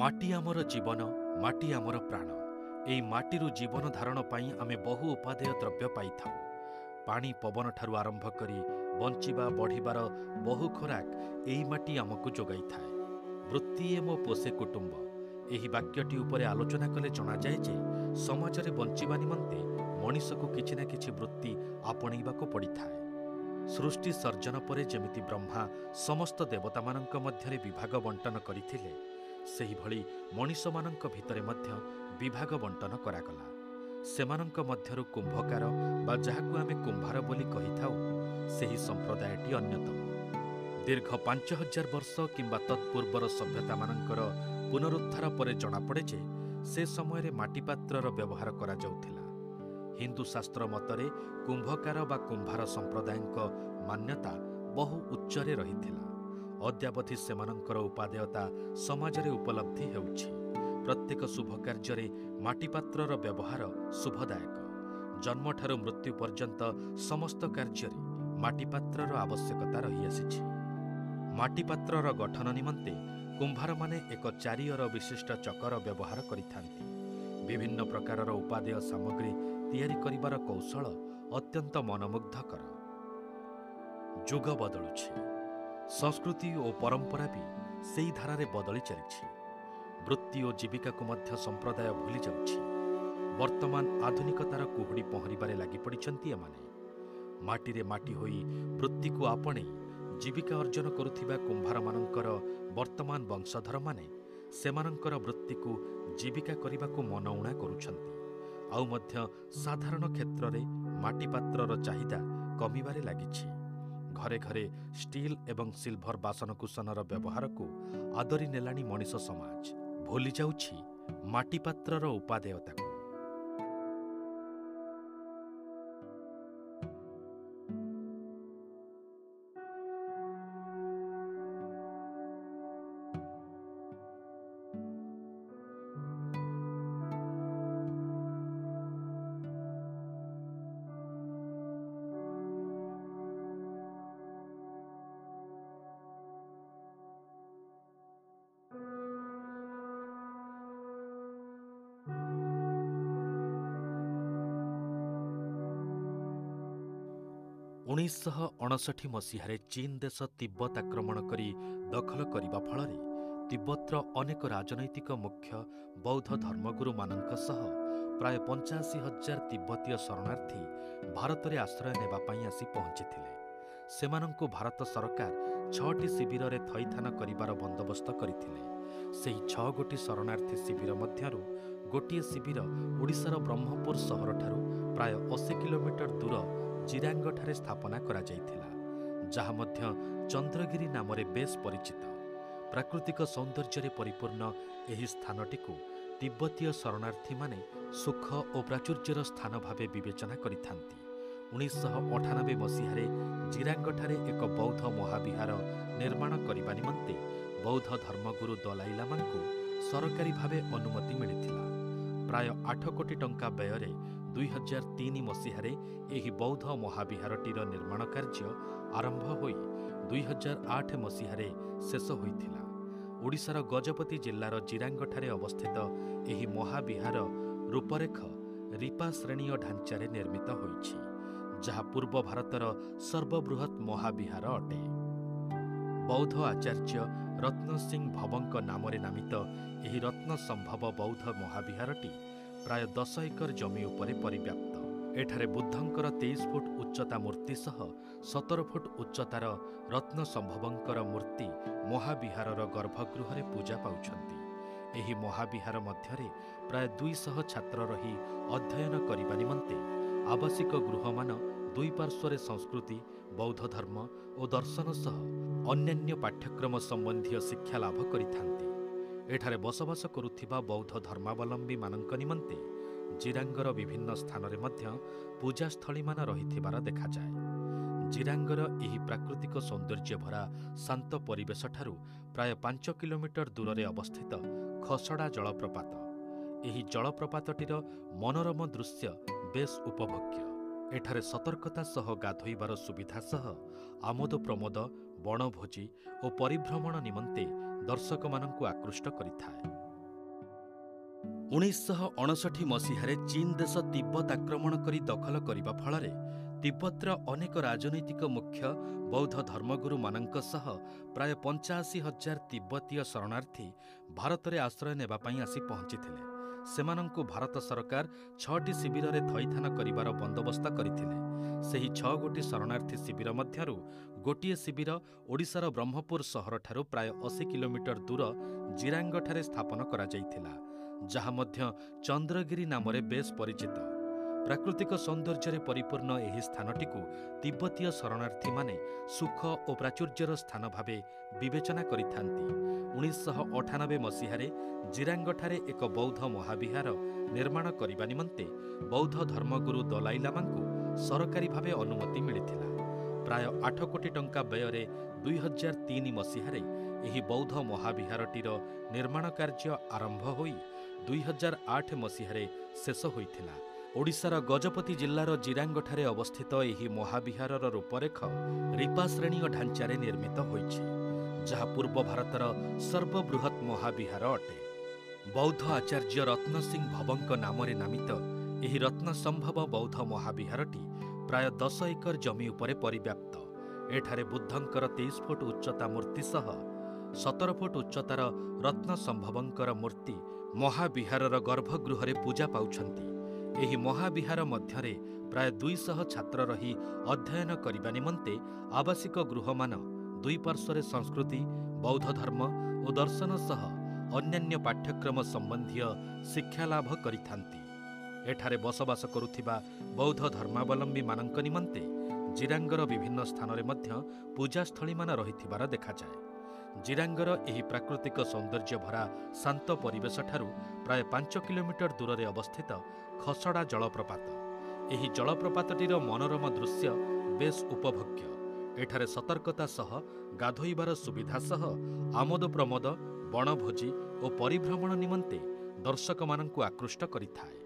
ମାଟି ଆମର ଜୀବନ, ମାଟି ଆମର ପ୍ରାଣ। ଏଇ ମାଟିରୁ ଜୀବନ ଧାରଣ ପାଇଁ ଆମେ ବହୁ ଉପାଦେୟ ଦ୍ରବ୍ୟ ପାଇଥାଉ। ପାଣି ପବନଠାରୁ ଆରମ୍ଭ କରି ବଞ୍ଚିବା ବଢ଼ିବାର ବହୁ ଖୋରାକ ଏଇ ମାଟି ଆମକୁ ଯୋଗାଇଥାଏ। ବୃତ୍ତିଏ ମୋ ପୋଷେ କୁଟୁମ୍ବ ଏହି ବାକ୍ୟଟି ଉପରେ ଆଲୋଚନା କଲେ ଜଣାଯାଏ ଯେ ସମାଜରେ ବଞ୍ଚିବା ନିମନ୍ତେ ମଣିଷକୁ କିଛି ନା କିଛି ବୃତ୍ତି ଆପଣେଇବାକୁ ପଡ଼ିଥାଏ। ସୃଷ୍ଟି ସର୍ଜନ ପରେ ଯେମିତି ବ୍ରହ୍ମା ସମସ୍ତ ଦେବତାମାନଙ୍କ ମଧ୍ୟରେ ବିଭାଗ ବଣ୍ଟନ କରିଥିଲେ, ସେହିଭଳି ମଣିଷମାନଙ୍କ ଭିତରେ ମଧ୍ୟ ବିଭାଗ ବଣ୍ଟନ କରାଗଲା। ସେମାନଙ୍କ ମଧ୍ୟରୁ କୁମ୍ଭକାର ବା ଯାହାକୁ ଆମେ କୁମ୍ଭାର ବୋଲି କହିଥାଉ, ସେହି ସମ୍ପ୍ରଦାୟଟି ଅନ୍ୟତମ। ଦୀର୍ଘ ପାଞ୍ଚ ହଜାର ବର୍ଷ କିମ୍ବା ତତ୍‌ପୂର୍ବର ସଭ୍ୟତାମାନଙ୍କର ପୁନରୁଦ୍ଧାର ପରେ ଜଣାପଡ଼େ ଯେ ସେ ସମୟରେ ମାଟିପାତ୍ରର ବ୍ୟବହାର କରାଯାଉଥିଲା। ହିନ୍ଦୁ ଶାସ୍ତ୍ର ମତରେ କୁମ୍ଭକାର ବା କୁମ୍ଭାର ସମ୍ପ୍ରଦାୟଙ୍କ ମାନ୍ୟତା ବହୁ ଉଚ୍ଚରେ ରହିଥିଲା। ଅଦ୍ୟାବଧି ସେମାନଙ୍କର ଉପାଦେୟତା ସମାଜରେ ଉପଲବ୍ଧି ହେଉଛି। ପ୍ରତ୍ୟେକ ଶୁଭ କାର୍ଯ୍ୟରେ ମାଟିପାତ୍ରର ବ୍ୟବହାର ଶୁଭଦାୟକ। ଜନ୍ମଠାରୁ ମୃତ୍ୟୁ ପର୍ଯ୍ୟନ୍ତ ସମସ୍ତ କାର୍ଯ୍ୟରେ ମାଟିପାତ୍ରର ଆବଶ୍ୟକତା ରହିଆସିଛି। ମାଟିପାତ୍ରର ଗଠନ ନିମନ୍ତେ କୁମ୍ଭାରମାନେ ଏକ ଚାରିଅର ବିଶିଷ୍ଟ ଚକର ବ୍ୟବହାର କରିଥାନ୍ତି। ବିଭିନ୍ନ ପ୍ରକାରର ଉପାଦେୟ ସାମଗ୍ରୀ ତିଆରି କରିବାର କୌଶଳ ଅତ୍ୟନ୍ତ ମନମୁଗ୍ଧକର। ଯୁଗ ବଦଳୁଛି, ସଂସ୍କୃତି ଓ ପରମ୍ପରା ବି ସେଇ ଧାରାରେ ବଦଳି ଚାଲିଛି। ବୃତ୍ତି ଓ ଜୀବିକାକୁ ମଧ୍ୟ ସମ୍ପ୍ରଦାୟ ଭୁଲି ଯାଉଛି। ବର୍ତ୍ତମାନ ଆଧୁନିକତାର କୁହୁଡ଼ି ପହଁରିବାରେ ଲାଗିପଡ଼ିଛନ୍ତି ଏମାନେ। ମାଟିରେ ମାଟି ହୋଇ ବୃତ୍ତିକୁ ଆପଣେଇ ଜୀବିକା ଅର୍ଜନ କରୁଥିବା କୁମ୍ଭାରମାନଙ୍କର ବର୍ତ୍ତମାନ ବଂଶଧରମାନେ ସେମାନଙ୍କର ବୃତ୍ତିକୁ ଜୀବିକା କରିବାକୁ ମନଊଣା କରୁଛନ୍ତି। ଆଉ ମଧ୍ୟ ସାଧାରଣ କ୍ଷେତ୍ରରେ ମାଟିପାତ୍ରର ଚାହିଦା କମିବାରେ ଲାଗିଛି। ଘରେ ଘରେ ଷ୍ଟିଲ୍ ଏବଂ ସିଲଭର ବାସନକୁସନର ବ୍ୟବହାରକୁ ଆଦରି ନେଲାଣି ମଣିଷ ସମାଜ। ଭୁଲି ଯାଉଛି ମାଟିପାତ୍ରର ଉପାଦେୟତାକୁ। ଉଣେଇଶ ଶହ ଅଣଷଠି ମସିହାରେ ଚୀନ ଦେଶ ତିବ୍ବତ ଆକ୍ରମଣ କରି ଦଖଲ କରିବା ଫଳରେ ତିବ୍ବତର ଅନେକ ରାଜନୈତିକ ମୁଖ୍ୟ ବୌଦ୍ଧ ଧର୍ମଗୁରୁମାନଙ୍କ ସହ ପ୍ରାୟ ପଞ୍ଚାଅଶୀ ହଜାର ତିବ୍ବତୀୟ ଶରଣାର୍ଥୀ ଭାରତରେ ଆଶ୍ରୟ ନେବା ପାଇଁ ଆସି ପହଞ୍ଚିଥିଲେ। ସେମାନଙ୍କୁ ଭାରତ ସରକାର ଛଅଟି ଶିବିରରେ ଥଇଥାନ କରିବାର ବନ୍ଦୋବସ୍ତ କରିଥିଲେ। ସେହି ଛଅଗୋଟି ଶରଣାର୍ଥୀ ଶିବିର ମଧ୍ୟରୁ ଗୋଟିଏ ଶିବିର ଓଡ଼ିଶାର ବ୍ରହ୍ମପୁର ସହରଠାରୁ ପ୍ରାୟ ଅଶୀ କିଲୋମିଟର ଦୂର ଜିରାଙ୍ଗଠାରେ ସ୍ଥାପନା କରାଯାଇଥିଲା, ଯାହା ମଧ୍ୟ ଚନ୍ଦ୍ରଗିରି ନାମରେ ବେଶ୍ ପରିଚିତ। ପ୍ରାକୃତିକ ସୌନ୍ଦର୍ଯ୍ୟରେ ପରିପୂର୍ଣ୍ଣ ଏହି ସ୍ଥାନଟିକୁ ତିବ୍ବତୀୟ ଶରଣାର୍ଥୀମାନେ ସୁଖ ଓ ପ୍ରାଚୁର୍ଯ୍ୟର ସ୍ଥାନ ଭାବେ ବିବେଚନା କରିଥାନ୍ତି। ଉଣେଇଶ ଶହ ଅଠାନବେ ମସିହାରେ ଜିରାଙ୍ଗଠାରେ ଏକ ବୌଦ୍ଧ ମହାବିହାର ନିର୍ମାଣ କରିବା ନିମନ୍ତେ ବୌଦ୍ଧ ଧର୍ମଗୁରୁ ଦଲାଇ ଲାମାଙ୍କୁ ସରକାରୀ ଭାବେ ଅନୁମତି ମିଳିଥିଲା। ପ୍ରାୟ ଆଠ କୋଟି ଟଙ୍କା ବ୍ୟୟରେ ଦୁଇ ହଜାର ତିନି ମସିହାରେ ଏହି ବୌଦ୍ଧ ମହାବିହାରଟିର ନିର୍ମାଣ କାର୍ଯ୍ୟ ଆରମ୍ଭ ହୋଇ ଦୁଇ ହଜାର ଆଠ ମସିହାରେ ଶେଷ ହୋଇଥିଲା। ଓଡ଼ିଶାର ଗଜପତି ଜିଲ୍ଲାର ଜିରାଙ୍ଗଠାରେ ଅବସ୍ଥିତ ଏହି ମହାବିହାର ରୂପରେଖ ରିପା ଶ୍ରେଣୀୟ ଢାଞ୍ଚାରେ ନିର୍ମିତ ହୋଇଛି, ଯାହା ପୂର୍ବ ଭାରତର ସର୍ବବୃହତ୍ ମହାବିହାର ଅଟେ। ବୌଦ୍ଧ ଆଚାର୍ଯ୍ୟ ରତ୍ନସିଂହ ଭବଙ୍କ ନାମରେ ନାମିତ ଏହି ରତ୍ନସମ୍ଭବ ବୌଦ୍ଧ ମହାବିହାରଟି ପ୍ରାୟ ଦଶ ଏକର ଜମି ଉପରେ ପରିବ୍ୟାପ୍ତ। ଏଠାରେ ବୁଦ୍ଧଙ୍କର ତେଇଶ ଫୁଟ ଉଚ୍ଚତା ମୂର୍ତ୍ତି ସହ ସତର ଫୁଟ ଉଚ୍ଚତାର ରତ୍ନସମ୍ଭବଙ୍କର ମୂର୍ତ୍ତି ମହାବିହାରର ଗର୍ଭଗୃହରେ ପୂଜା ପାଉଛନ୍ତି। ଏହି ମହାବିହାର ମଧ୍ୟରେ ପ୍ରାୟ ଦୁଇ ଶହ ଛାତ୍ର ରହି ଅଧ୍ୟୟନ କରିବା ନିମନ୍ତେ ଆବାସିକ ଗୃହମାନ ଦୁଇ ପାର୍ଶ୍ୱରେ ସଂସ୍କୃତି, ବୌଦ୍ଧ ଧର୍ମ ଓ ଦର୍ଶନ ସହ ଅନ୍ୟାନ୍ୟ ପାଠ୍ୟକ୍ରମ ସମ୍ବନ୍ଧୀୟ ଶିକ୍ଷା ଲାଭ କରିଥାନ୍ତି। ଏଠାରେ ବସବାସ କରୁଥିବା ବୌଦ୍ଧ ଧର୍ମାବଲମ୍ବୀମାନଙ୍କ ନିମନ୍ତେ ଜିରାଙ୍ଗର ବିଭିନ୍ନ ସ୍ଥାନରେ ମଧ୍ୟ ପୂଜାସ୍ଥଳୀମାନ ରହିଥିବାର ଦେଖାଯାଏ। ଜିରାଙ୍ଗର ଏହି ପ୍ରାକୃତିକ ସୌନ୍ଦର୍ଯ୍ୟଭରା ଶାନ୍ତ ପରିବେଶଠାରୁ ପ୍ରାୟ ପାଞ୍ଚ କିଲୋମିଟର ଦୂରରେ ଅବସ୍ଥିତ ଖସଡ଼ା ଜଳପ୍ରପାତ। ଏହି ଜଳପ୍ରପାତଟିର ମନୋରମ ଦୃଶ୍ୟ ବେଶ୍ ଉପଭୋଗ୍ୟ। ଏଠାରେ ସତର୍କତା ସହ ଗାଧୋଇବାର ସୁବିଧା ସହ ଆମୋଦ ପ୍ରମୋଦ, ବଣଭୋଜି ଓ ପରିଭ୍ରମଣ ନିମନ୍ତେ ଦର୍ଶକମାନଙ୍କୁ ଆକୃଷ୍ଟ କରିଥାଏ। ଉଣେଇଶଶହ ଅଣଷଠି ମସିହାରେ ଚୀନ ଦେଶ ତିବ୍ବତ ଆକ୍ରମଣ କରି ଦଖଲ କରିବା ଫଳରେ ତିବ୍ବତର ଅନେକ ରାଜନୈତିକ ମୁଖ୍ୟ ବୌଦ୍ଧ ଧର୍ମଗୁରୁମାନଙ୍କ ସହ ପ୍ରାୟ ପଞ୍ଚାଅଶୀ ହଜାର ତିବ୍ବତୀୟ ଶରଣାର୍ଥୀ ଭାରତରେ ଆଶ୍ରୟ ନେବା ପାଇଁ ଆସି ପହଞ୍ଚିଥିଲେ। ସେମାନଙ୍କୁ ଭାରତ ସରକାର ଛଅଟି ଶିବିରରେ ଥଇଥାନ କରିବାର ବନ୍ଦୋବସ୍ତ କରିଥିଲେ। ସେହି ଛଅଗୋଟି ଶରଣାର୍ଥୀ ଶିବିର ମଧ୍ୟରୁ ଗୋଟିଏ ଶିବିର ଓଡ଼ିଶାର ବ୍ରହ୍ମପୁର ସହରଠାରୁ ପ୍ରାୟ ଅଶୀ କିଲୋମିଟର ଦୂର ଜିରାଙ୍ଗଠାରେ ସ୍ଥାପନ କରାଯାଇଥିଲା, ଯାହା ମଧ୍ୟ ଚନ୍ଦ୍ରଗିରି ନାମରେ ବେଶ୍ ପରିଚିତ। ପ୍ରାକୃତିକ ସୌନ୍ଦର୍ଯ୍ୟରେ ପରିପୂର୍ଣ୍ଣ ଏହି ସ୍ଥାନଟିକୁ ତିବ୍ବତୀୟ ଶରଣାର୍ଥୀମାନେ ସୁଖ ଓ ପ୍ରାଚୁର୍ଯ୍ୟର ସ୍ଥାନ ଭାବେ ବିବେଚନା କରିଥାନ୍ତି। ଉଣେଇଶଶହ ଅଠାନବେ ମସିହାରେ ଜିରାଙ୍ଗଠାରେ ଏକ ବୌଦ୍ଧ ମହାବିହାର ନିର୍ମାଣ କରିବା ନିମନ୍ତେ ବୌଦ୍ଧ ଧର୍ମଗୁରୁ ଦଲାଇ ଲାମାଙ୍କୁ ସରକାରୀ ଭାବେ ଅନୁମତି ମିଳିଥିଲା। ପ୍ରାୟ ଆଠ କୋଟି ଟଙ୍କା ବ୍ୟୟରେ ଦୁଇ ହଜାର ତିନି ମସିହାରେ ଏହି ବୌଦ୍ଧ ମହାବିହାରଟିର ନିର୍ମାଣ କାର୍ଯ୍ୟ ଆରମ୍ଭ ହୋଇ ଦୁଇ ହଜାର ଆଠ ମସିହାରେ ଶେଷ ହୋଇଥିଲା। ଓଡ଼ିଶାର ଗଜପତି ଜିଲ୍ଲାର ଜିରାଙ୍ଗଠାରେ ଅବସ୍ଥିତ ଏହି ମହାବିହାରର ରୂପରେଖ ରିପା ଶ୍ରେଣୀୟ ଢାଞ୍ଚାରେ ନିର୍ମିତ ହୋଇଛି, ଯାହା ପୂର୍ବ ଭାରତର ସର୍ବବୃହତ୍ ମହାବିହାର ଅଟେ। ବୌଦ୍ଧ ଆଚାର୍ଯ୍ୟ ରତ୍ନସିଂହ ଭବଙ୍କ ନାମରେ ନାମିତ ଏହି ରତ୍ନସମ୍ଭବ ବୌଦ୍ଧ ମହାବିହାରଟି ପ୍ରାୟ ଦଶ ଏକର ଜମି ଉପରେ ପରିବ୍ୟାପ୍ତ। ଏଠାରେ ବୁଦ୍ଧଙ୍କର ତେଇଶ ଫୁଟ ଉଚ୍ଚତା ମୂର୍ତ୍ତି ସହ ସତର ଫୁଟ ଉଚ୍ଚତାର ରତ୍ନସମ୍ଭବଙ୍କର ମୂର୍ତ୍ତି ମହାବିହାରର ଗର୍ଭଗୃହରେ ପୂଜା ପାଉଛନ୍ତି। ଏହି ମହାବିହାର ମଧ୍ୟରେ ପ୍ରାୟ ଦୁଇଶହ ଛାତ୍ର ରହି ଅଧ୍ୟୟନ କରିବା ନିମନ୍ତେ ଆବାସିକ ଗୃହମାନ ଦୁଇ ପାର୍ଶ୍ୱରେ ସଂସ୍କୃତି, ବୌଦ୍ଧ ଧର୍ମ ଓ ଦର୍ଶନ ସହ ଅନ୍ୟାନ୍ୟ ପାଠ୍ୟକ୍ରମ ସମ୍ବନ୍ଧୀୟ ଶିକ୍ଷାଲାଭ କରିଥାନ୍ତି। ଏଠାରେ ବସବାସ କରୁଥିବା ବୌଦ୍ଧ ଧର୍ମାବଲମ୍ବୀମାନଙ୍କ ନିମନ୍ତେ ଜିରାଙ୍ଗର ବିଭିନ୍ନ ସ୍ଥାନରେ ମଧ୍ୟ ପୂଜାସ୍ଥଳୀମାନ ରହିଥିବାର ଦେଖାଯାଏ। ଜିରାଙ୍ଗର ଏହି ପ୍ରାକୃତିକ ସୌନ୍ଦର୍ଯ୍ୟଭରା ଶାନ୍ତ ପରିବେଶଠାରୁ ପ୍ରାୟ ପାଞ୍ଚ କିଲୋମିଟର ଦୂରରେ ଅବସ୍ଥିତ ଖସଡ଼ା ଜଳପ୍ରପାତ। ଏହି ଜଳପ୍ରପାତଟିର ମନୋରମ ଦୃଶ୍ୟ ବେଶ୍ ଉପଭୋଗ୍ୟ। ଏଠାରେ ସତର୍କତା ସହ ଗାଧୋଇବାର ସୁବିଧା ସହ ଆମୋଦ ପ୍ରମୋଦ, ବଣଭୋଜି ଓ ପରିଭ୍ରମଣ ନିମନ୍ତେ ଦର୍ଶକମାନଙ୍କୁ ଆକୃଷ୍ଟ କରିଥାଏ।